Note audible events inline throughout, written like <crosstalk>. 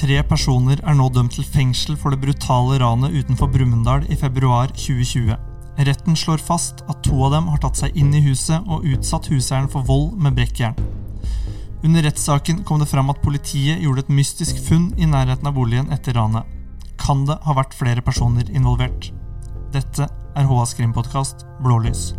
Tre personer er nå dømt til fengsel for det brutale ranet utenfor Brumunddal i februar 2020. Retten slår fast at to av dem har tatt seg inn i huset og utsatt huseieren for vold med brekkjern. Under rettssaken kom det fram at politiet gjorde et mystisk funn i nærheten av boligen etter ranet. Kan det ha vært flere personer involvert? Dette er HAs krimpodkast Blålys.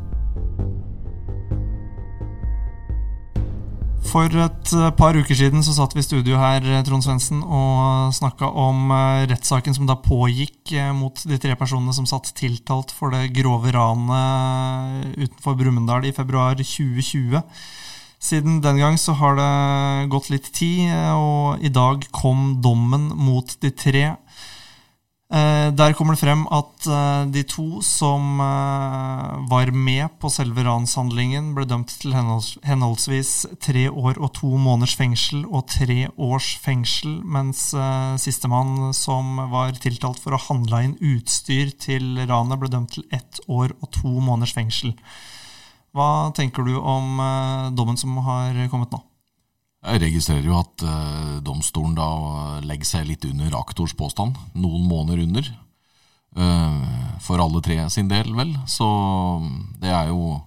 For et eh, par uker siden så satt vi i studio her eh, Trond Svensen, og snakka om eh, rettssaken som da pågikk mot de tre personene som satt tiltalt for det grove ranet utenfor Brumunddal i februar 2020. Siden den gang så har det gått litt tid, og i dag kom dommen mot de tre. Eh, der kommer det frem at eh, de to som eh, var med på selve ranshandlingen, ble dømt til henholdsvis tre år og to måneders fengsel og tre års fengsel, mens sistemann, som var tiltalt for å handle inn utstyr til ranet, ble dømt til ett år og to måneders fengsel. Hva tenker du om dommen som har kommet nå? Jeg registrerer jo at uh, domstolen da legger seg litt under aktors påstand. Noen måneder under. Uh, for alle tre sin del, vel. Så det er jo,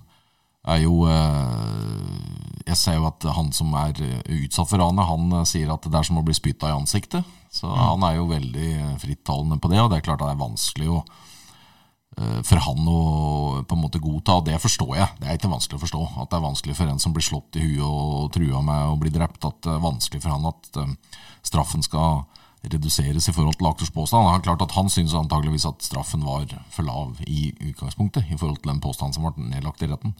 er jo uh, Jeg ser jo at han som er utsatt for ranet, han sier at det er som å bli spytta i ansiktet. Så mm. han er jo veldig frittalende på det, og det er klart at det er vanskelig å Eh, for han å på en måte godta, og det forstår jeg. Det er ikke vanskelig å forstå. At det er vanskelig for en som blir slått i huet og trua med å bli drept, at det er vanskelig for han at eh, straffen skal reduseres i forhold til aktors påstand. Han, klart at han syns antageligvis at straffen var for lav i utgangspunktet i forhold til den påstanden som ble nedlagt i retten.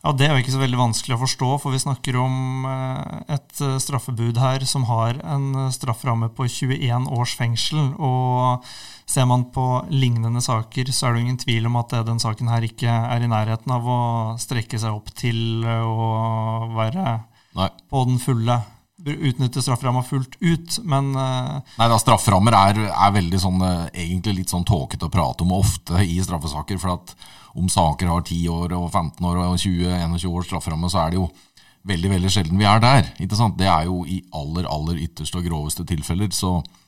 Ja, Det er jo ikke så veldig vanskelig å forstå, for vi snakker om eh, et straffebud her som har en strafferamme på 21 års fengsel. og Ser man på lignende saker, så er det ingen tvil om at den saken her ikke er i nærheten av å strekke seg opp til å være Nei. på den fulle utnytte strafferamma fullt ut, men uh, Nei da, strafferammer er, er, veldig sånn uh, egentlig litt sånn tåkete å prate om ofte i straffesaker. For at om saker har 10 år og 15 år og 20-21 års strafferamme, så er det jo veldig veldig sjelden vi er der. ikke sant? Det er jo i aller, aller ytterste og groveste tilfeller. så Eh,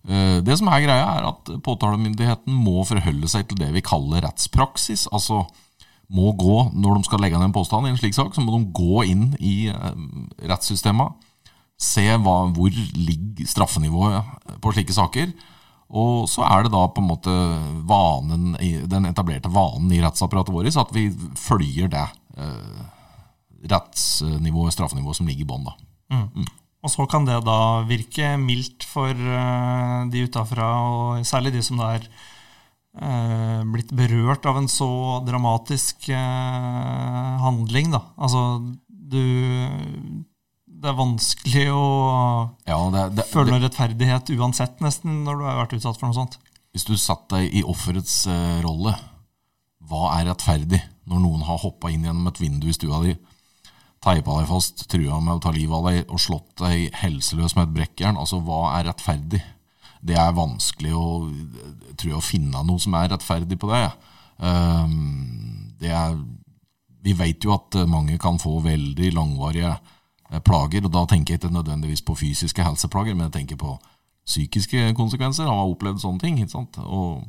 det som er greia, er at påtalemyndigheten må forholde seg til det vi kaller rettspraksis. Altså må gå, når de skal legge ned en påstand i en slik sak, så må de gå inn i eh, rettssystemet. Se hva, hvor ligger straffenivået på slike saker. Og så er det da på en måte vanen, den etablerte vanen i rettsapparatet vårt at vi følger det eh, rettsnivået, straffenivået som ligger i bånn. Mm. Og så kan det da virke mildt for uh, de utafra, og særlig de som da er uh, blitt berørt av en så dramatisk uh, handling, da. Altså, du Det er vanskelig å ja, det, det, føle noe rettferdighet uansett, nesten, når du har vært utsatt for noe sånt. Hvis du satt deg i offerets rolle, hva er rettferdig når noen har hoppa inn gjennom et vindu i stua di? Teipa deg fast, trua med å ta livet av deg og slått deg helseløs med et brekkjern. Altså, hva er rettferdig? Det er vanskelig å, tror jeg, å finne noe som er rettferdig på det. Um, det er, vi vet jo at mange kan få veldig langvarige eh, plager, og da tenker jeg ikke nødvendigvis på fysiske helseplager, men jeg tenker på psykiske konsekvenser av å ha opplevd sånne ting. ikke sant? Og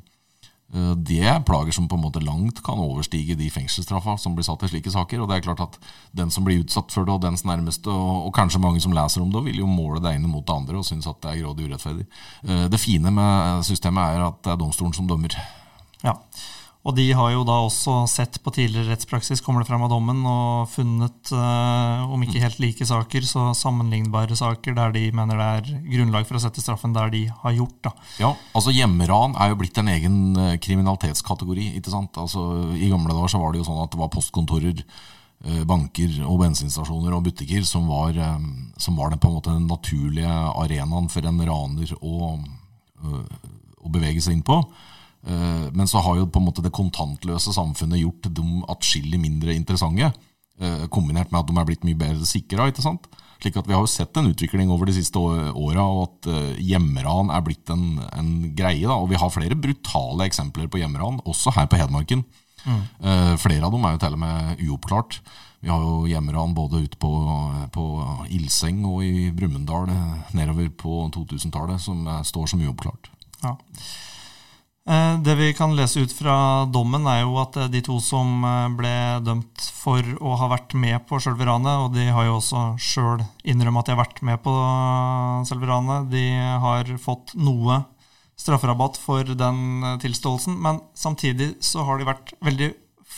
det er plager som på en måte langt kan overstige de fengselsstraffa som blir satt i slike saker. og det er klart at Den som blir utsatt for det, og dens nærmeste, og, og kanskje mange som leser om det, vil jo måle det ene mot det andre og synes at det er grådig urettferdig. Eh, det fine med systemet er at det er domstolen som dømmer. Ja, og de har jo da også sett på tidligere rettspraksis, kommer det frem av dommen, og funnet, eh, om ikke helt like saker, så sammenlignbare saker der de mener det er grunnlag for å sette straffen der de har gjort. da. Ja, altså Hjemmeran er jo blitt en egen uh, kriminalitetskategori. ikke sant? Altså I gamle dager så var det jo sånn at det var postkontorer, uh, banker og bensinstasjoner og butikker som var, som var den på en måte den naturlige arenaen for en raner å, å bevege seg inn på. Eh, men så har jo på en måte det kontantløse samfunnet gjort dem atskillig mindre interessante. Eh, kombinert med at de er blitt mye bedre sikra. Slik at Vi har jo sett en utvikling over de siste åra, og at eh, hjemmeran er blitt en, en greie. Da. Og vi har flere brutale eksempler på hjemmeran, også her på Hedmarken. Mm. Flere av dem er jo til og med uoppklart. Vi har jo hjemmeran både ute på, på Ilseng og i Brumunddal nedover på 2000-tallet, som står som uoppklart. Ja. Eh, det vi kan lese ut fra dommen, er jo at de to som eh, ble dømt for å ha vært med på selve ranet, og de har jo også sjøl innrømmet at de har vært med på eh, selve ranet, de har fått noe strafferabatt for den tilståelsen. Men samtidig så har de vært veldig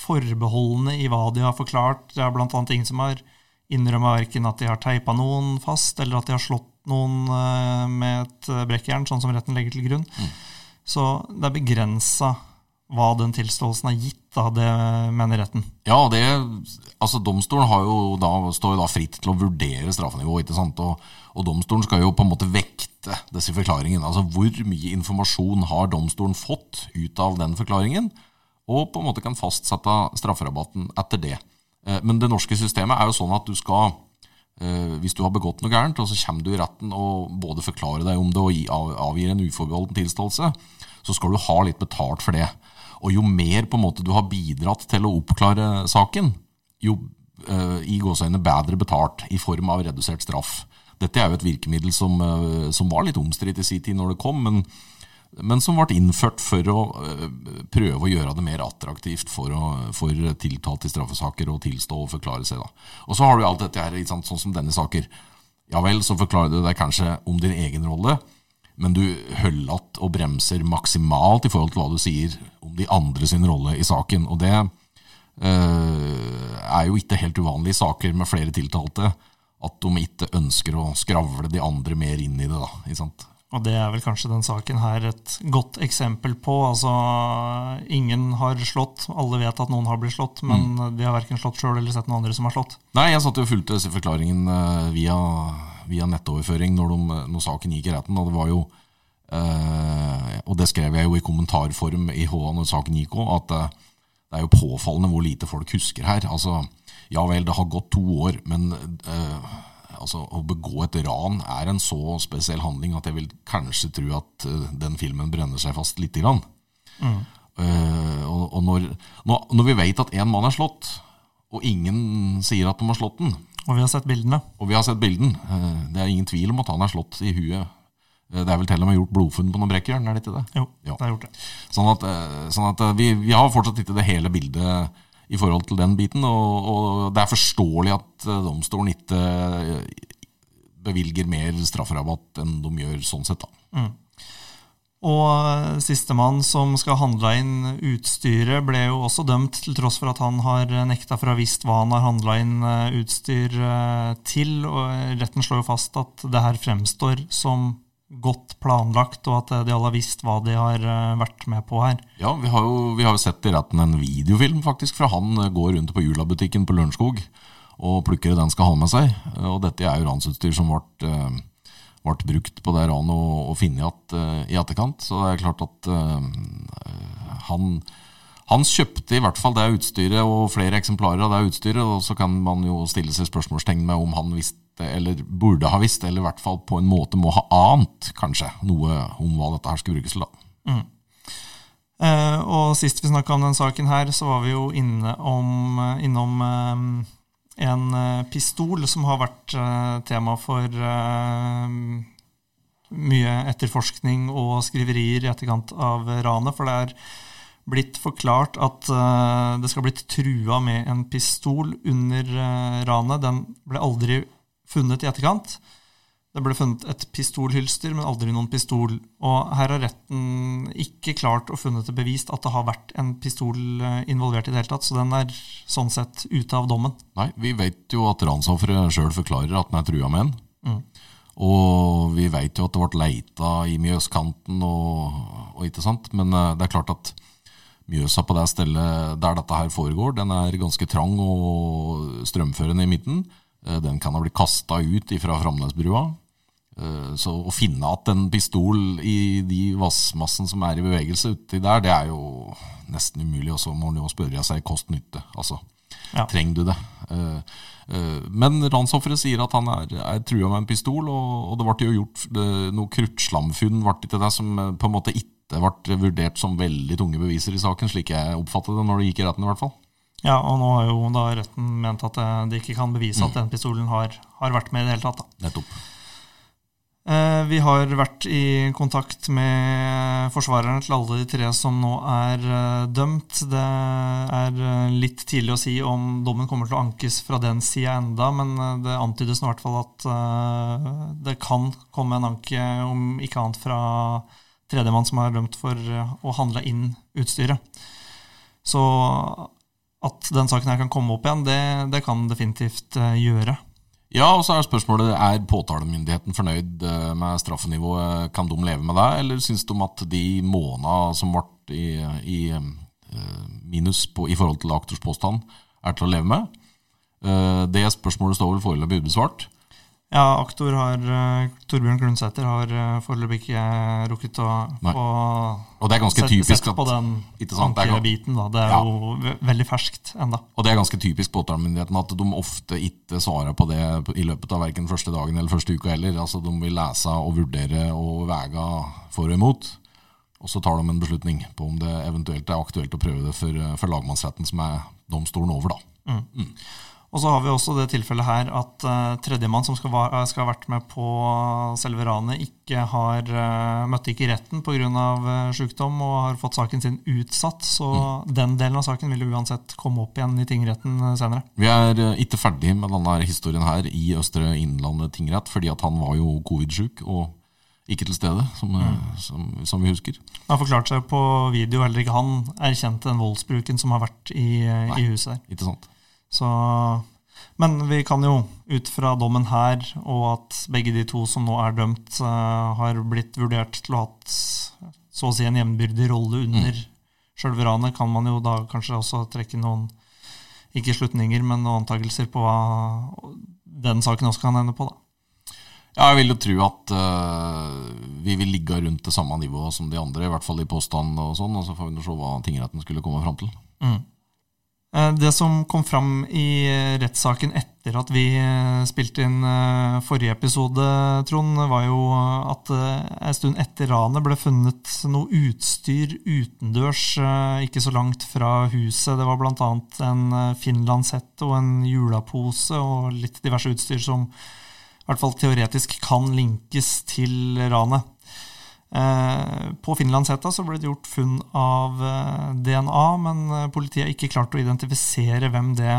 forbeholdne i hva de har forklart. Det er bl.a. ingen som har innrømmet verken at de har teipa noen fast, eller at de har slått noen med et brekkjern, sånn som retten legger til grunn. Mm. Så det er begrensa hva den tilståelsen har gitt, da, det mener retten. Ja, det, altså domstolen har jo da, står jo da fritt til å vurdere straffenivået. ikke sant? Og, og, domstolen skal jo på en måte vekte disse forklaringene. Altså hvor mye informasjon har domstolen fått ut av den forklaringen? Og på en måte kan fastsette strafferabatten etter det. Eh, men det norske systemet er jo sånn at du skal eh, hvis du har begått noe gærent, og så kommer du i retten og både forklarer deg om det og avgir en uforbeholden tilståelse, så skal du ha litt betalt for det. Og jo mer på en måte du har bidratt til å oppklare saken, jo uh, i gåseøyne bedre betalt i form av redusert straff. Dette er jo et virkemiddel som, uh, som var litt omstridt i sin tid når det kom, men, men som ble innført for å uh, prøve å gjøre det mer attraktivt for, å, for tiltalte i straffesaker å tilstå og forklare seg. Da. Og så har du alt dette her, sånn som denne saker. Ja vel, så forklarer du deg kanskje om din egen rolle men du holder igjen og bremser maksimalt i forhold til hva du sier om de andre sin rolle i saken. Og det øh, er jo ikke helt uvanlig i saker med flere tiltalte at de ikke ønsker å skravle de andre mer inn i det. da, ikke sant? Og det er vel kanskje den saken her et godt eksempel på. Altså, ingen har slått. Alle vet at noen har blitt slått, men mm. de har verken slått sjøl eller sett noen andre som har slått. Nei, jeg satt jo og fulgte forklaringen uh, via via nettoverføring når, de, når, saken gikk i retten. Og det var jo eh, Og det skrev jeg jo i kommentarform i HA når saken gikk òg, at eh, det er jo påfallende hvor lite folk husker her. Altså, ja vel, det har gått to år, men eh, altså, å begå et ran er en så spesiell handling at jeg vil kanskje tro at uh, den filmen brenner seg fast lite grann. Mm. Uh, og, og når, når, når, vi vet at én mann er slått, og ingen sier at de har slått den, og vi har sett bildene. Og vi har sett bilden. Uh, det er ingen tvil om at han er slått i huet. Eh, det er vel til og med gjort blodfunn på noen brekkjern, er det ikke det? Jo, ja. det er gjort det. Sånn at, eh, sånn at vi, vi, har fortsatt ikke det hele bildet i forhold til den biten. Og, og det er forståelig at domstolen ikke bevilger mer strafferabatt enn de gjør sånn sett. da. Mm. Og sistemann som skal handla inn utstyret, ble jo også dømt, til tross for at han har nekta for å ha visst hva han har handla inn eh, utstyr eh, til. Og retten slår jo fast at det her fremstår som godt planlagt, og at de alle har visst hva de har eh, vært med på her. Ja, vi har jo, vi har sett i retten en videofilm faktisk, fra han går rundt på Jula-butikken på Lørenskog og plukker den skal ha med seg. Og dette er jo ransutstyr som ble ble brukt på det ranet og, og funnet igjen i etterkant. Så det er klart at han, han kjøpte i hvert fall det utstyret og flere eksemplarer av det utstyret. Og så kan man jo stille seg spørsmålstegn med om han visste, eller burde ha visst, eller i hvert fall på en måte må ha ant kanskje noe om hva dette her skulle brukes til. da. Mm. Uh, og sist vi snakka om den saken her, så var vi jo inne om, innom en eh, pistol som har vært eh, tema for eh, mye etterforskning og skriverier i etterkant av ranet. For det er blitt forklart at det skal ha blitt trua med en pistol under ranet. Den ble aldri funnet i etterkant. Det ble funnet et pistolhylster, men aldri noen pistol. Og her har retten ikke klart å funnet det bevist at det har vært en pistol eh, involvert i det hele tatt, så den er sånn sett ute av dommen. Nei, vi vet jo at ransofferet sjøl forklarer at den er trua med en. Mm. Og vi vet jo at det ble leita i Mjøskanten og, og ikke sant, men det er klart at Mjøsa på det stedet der dette her foregår, den er ganske trang og strømførende i midten. Eh, den kan ha blitt kasta ut fra Framnesbrua. Eh, så å finne at en pistol i de vassmassen som er i bevegelse uti der, det er jo nesten umulig. Og så må man jo spørre seg kost-nytte. Altså, ja. trenger du det? Eh, men ransofferet sier at han er, er trua med en pistol, og, det ble jo gjort noe kruttslamfunn ble det som på en måte ikke ble vurdert som veldig tunge beviser i saken, slik jeg oppfattet det når det gikk i retten, i hvert fall. Ja, og nå har jo da retten ment at eh, de ikke kan bevise at den pistolen har, har vært med i det hele tatt. da. Nettopp. Eh, Vi har vært i kontakt med forsvarerne til alle de tre som nå er eh, dømt. Det er litt tidlig å si om dommen kommer til å ankes fra den sida enda, men det antydes nå i hvert fall at det kan komme en anke, om ikke annet fra tredjemann som er dømt for eh, å handle inn utstyret. Så at den saken her kan komme opp igjen, det, det kan definitivt eh, gjøre. Ja, og så er spørsmålet er påtalemyndigheten fornøyd eh, med straffenivået. Kan de leve med det, eller syns de at de månedene som ble i, i minus på, i forhold til aktors påstand, er til å leve med? Det spørsmålet står vel foreløpig ubesvart. Ja, aktor har eh, Torbjørn Klundsæter har eh, foreløpig ikke rukket å få Og det er ganske typisk sett på den ikke det er biten. Da. Det Ja. jo veldig ferskt enda. Og det er ganske typisk påtalemyndigheten at de ofte ikke svarer på det i løpet av hverken første dagen eller første uka heller. Altså De vil lese og vurdere og veie for og imot. Og så tar de en beslutning på om det eventuelt er aktuelt å prøve det for, for lagmannsretten, som er domstolen over, da. Og så har vi også det tilfellet her at uh, tredjemann som skal, va- eh, skal ha vært med på selve ranet, ikke har uh, møtte ikke retten pga. Uh, sykdom og har fått saken sin utsatt. Så den delen av saken vil uansett komme opp igjen i tingretten senere. Vi er uh, ikke ferdig med denne historien her i Østre Innlandet tingrett, fordi at han var jo covid-sjuk og ikke til stede, som, mm. som, som vi husker. Han har forklart seg på video, heller ikke han erkjente den voldsbruken som har vært i, Nei, i huset her. Ikke sant? Så, men vi kan jo, ut fra dommen her, og at begge de to som nå er dømt, eh, har blitt vurdert til å ha hatt så å si en jevnbyrdig rolle under sjølve ranet, kan man jo da kanskje også trekke noen ikke slutninger, men noen antakelser på hva den saken også kan ende på. da. Ja, jeg vil jo tro at uh, vi vil ligge rundt det samme nivået som de andre, i hvert fall i påstand og sånn, og så får vi se hva tingretten skulle komme fram til. Eh, Det som kom fram i eh, rettssaken etter at vi eh, spilte inn eh, forrige episode, Trond, var jo at eh, en stund etter ranet ble funnet noe utstyr utendørs, eh, ikke så langt fra huset. Det var bl.a. en eh, finlandshette og en julapose og litt diverse utstyr som i hvert fall teoretisk kan linkes til ranet. Eh, På Finlandshetta så ble det gjort funn av eh, DNA, men eh, politiet har ikke klart å identifisere hvem det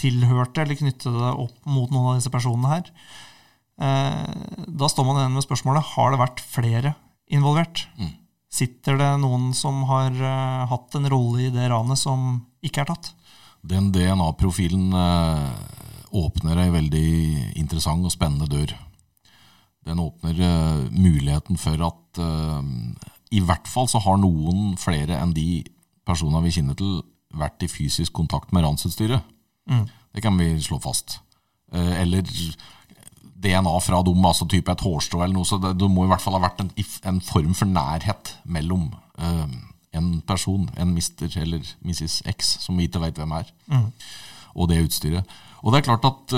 tilhørte, eller knytte det opp mot noen av disse personene her. Da står man igjen med spørsmålet har det vært flere involvert. Mm. Sitter det noen som har hatt en rolle i det ranet som ikke er tatt? Den DNA-profilen åpner ei veldig interessant og spennende dør. Den åpner uh, muligheten for at uh, i hvert fall så har noen flere enn de personene vi kjenner til, vært i fysisk kontakt med ransutstyret. Mm. Det kan vi slå fast. Uh, eller DNA fra dem, altså type et hårstrå eller noe, så det, det må i hvert fall ha vært en, en form for nærhet mellom en person, en mister eller Mrs. X, som vi ikke vet hvem er, og det utstyret. Og det er klart at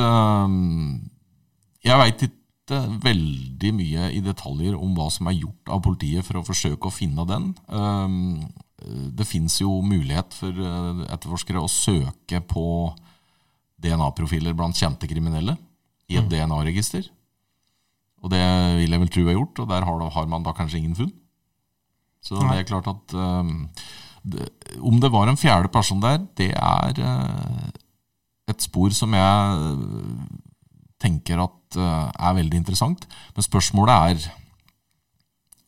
jeg veit ikke veldig mye i detaljer om hva som er gjort av politiet for å forsøke å finne den. Eh, det fins jo mulighet for eh, etterforskere å søke på DNA-profiler blant kjente kriminelle i et DNA-register. Og det vil jeg vel tro er gjort, og der har, man da kanskje ingen funn. Så det er klart at eh, det, om det var en fjerde person der, det er eh, et spor som jeg tenker at er veldig interessant. Men spørsmålet er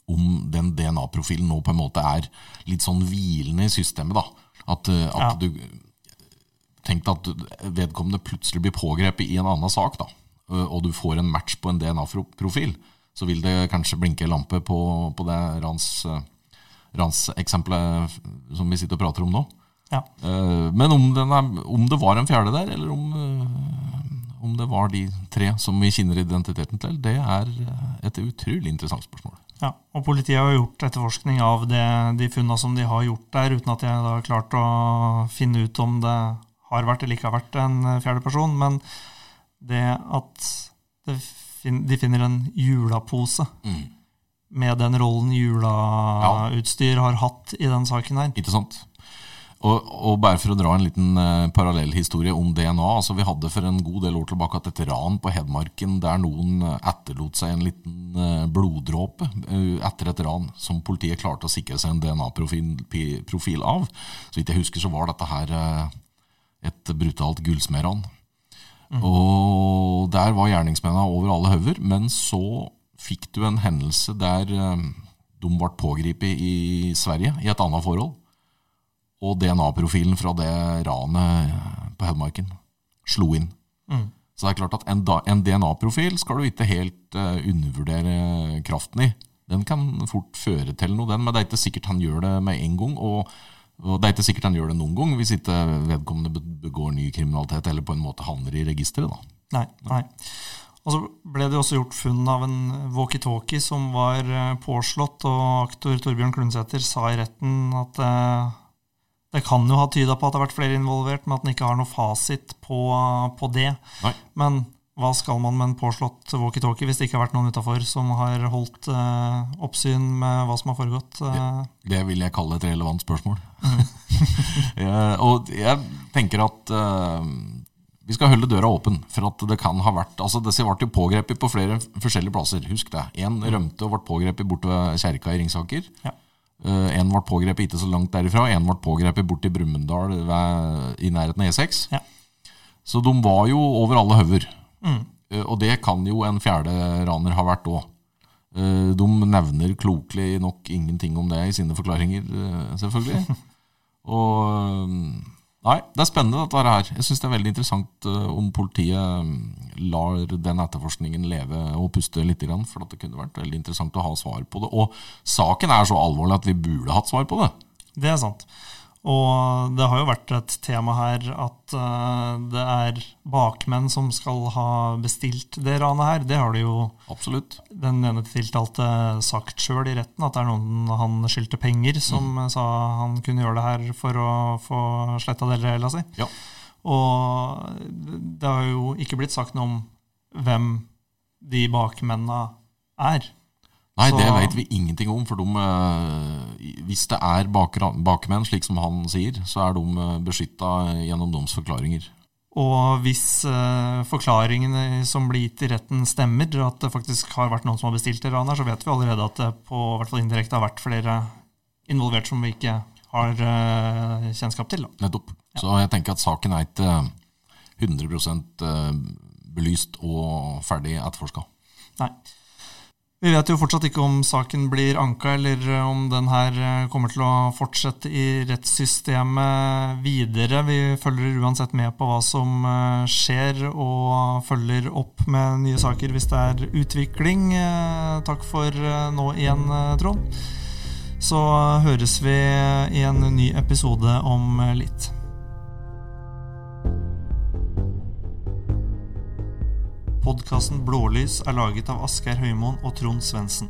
om den DNA-profilen nå på en måte er litt sånn hvilende i systemet. da. At, eh, at Ja. du Tenk at vedkommende plutselig blir pågrepet i en annen sak, da, eh, og du får en match på en DNA-profil, så vil det kanskje blinke lampe på, på det rans, eh, ranseksempelet som vi sitter og prater om nå. Ja. Eh, Men om, den er, om det var en fjerde der, eller om, eh, om det var de tre som vi kjenner identiteten til, det er eh, et utrolig interessant spørsmål. Ja, og Politiet har gjort etterforskning av det, de funnene som de har gjort der, uten at de har klart å finne ut om det har vært eller ikke har vært en fjerde person. Men det at det fin de finner en julapose Mm. med den rollen julautstyr har hatt i den saken her Ikke sant? Og, og bare for å dra en liten uh, parallellhistorie om DNA. altså Vi hadde for en god del år tilbake et ran på Hedmarken der noen etterlot seg en liten uh, bloddråpe uh, etter et ran som politiet klarte å sikre seg en DNA-profil av. Så vidt jeg husker, så var dette her et brutalt gullsmedran. Mm. Og der var gjerningsmennene over alle hauger. Men så fikk du en hendelse der de ble pågrepet i Sverige i et annet forhold og DNA-profilen fra det ranet på Hedmarken slo inn. Mm. Så det er klart at en, en DNA-profil skal du ikke helt uh, undervurdere kraften i. Den kan fort føre til noe, den, men det er ikke sikkert han gjør det med en gang. Og, og det er ikke sikkert han gjør det noen gang hvis ikke vedkommende begår ny kriminalitet eller på en måte havner i registeret. da. Nei, nei. Og så ble det også gjort funn av en walkietalkie som var eh, påslått, og aktor Torbjørn Klundsæter sa i retten at uh, det kan jo ha tyda på at det har vært flere involvert, men at en ikke har noe fasit på, på det. Nei. Men hva skal man med en påslått walkietalkie hvis det ikke har vært noen utafor som har holdt eh, oppsyn med hva som har foregått? Eh. Det, det, vil jeg kalle et relevant spørsmål. Mm. <laughs> og jeg tenker at eh, vi skal holde døra åpen. For at det kan ha vært altså Disse ble jo pågrepet på flere forskjellige plasser. Husk det. Én rømte og ble pågrepet borte ved kjerka i Ringsaker. Ja. Uh, en ble pågrepet ikke så langt derifra, en ble pågrepet borti Brumunddal i nærheten av E6. Ja. Så de var jo over alle hauger. Mm. Uh, og det kan jo en fjerde raner ha vært òg. Eh, de nevner klokelig nok ingenting om det i sine forklaringer, selvfølgelig. <laughs> og Nei, det er spennende dette her. Jeg syns det er veldig interessant uh, om politiet mm, lar den etterforskningen leve og puste litt, for det kunne vært veldig interessant å ha svar på det. Og saken er så alvorlig at vi burde hatt svar på det. Det er sant. Og det har jo vært et tema her at uh, det er bakmenn som skal ha bestilt det ranet her. Det har det jo Absolutt. den ene tiltalte sagt sjøl i retten, at det er noen han skyldte penger, som mm. sa han kunne gjøre det her for å få sletta deler av gjelda si. Ja. Og det har jo ikke blitt sagt noe om hvem de bakmennene er. Nei, så, det vet vi ingenting om. For de, eh, hvis det er bakmenn, slik som han sier, så er de eh, beskytta gjennom domsforklaringer. Og hvis uh, forklaringene som blir gitt i retten stemmer, at det faktisk har vært noen som har bestilt det ranet, så vet vi allerede at det på hvert fall indirekte har vært flere involvert som vi ikke har uh, kjennskap til. Da. Nettopp. Ja. Så jeg tenker at saken er ikke 100 belyst og ferdig etterforska. Nei. Vi vet jo fortsatt ikke om saken blir anka, eller om den her eh, kommer til å fortsette i rettssystemet videre. Vi følger uansett med på hva som eh, skjer, og følger opp med nye saker hvis det er utvikling. Eh, takk for nå igjen, Trond. Så høres vi i en ny episode om litt. Podkasten Blålys er laget av Asgeir Høymoen og Trond Svendsen.